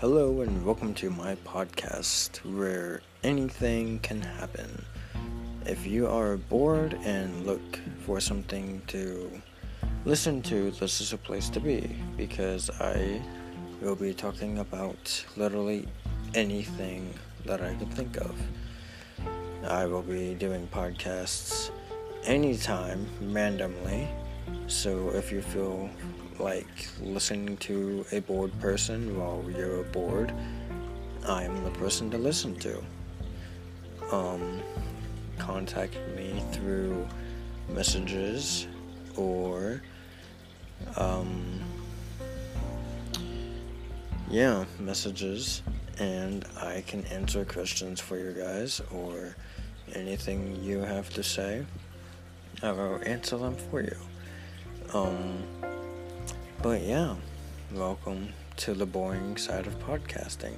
Hello, and welcome to my podcast where anything can happen. If you are bored and look for something to listen to, this is a place to be because I will be talking about literally anything that I can think of. I will be doing podcasts anytime, randomly. So if you feel like listening to a bored person while you're bored, I'm the person to listen to. Um, contact me through messages or, um, yeah, messages, and I can answer questions for you guys or anything you have to say. I will answer them for you. Um, but yeah, welcome to the boring side of podcasting.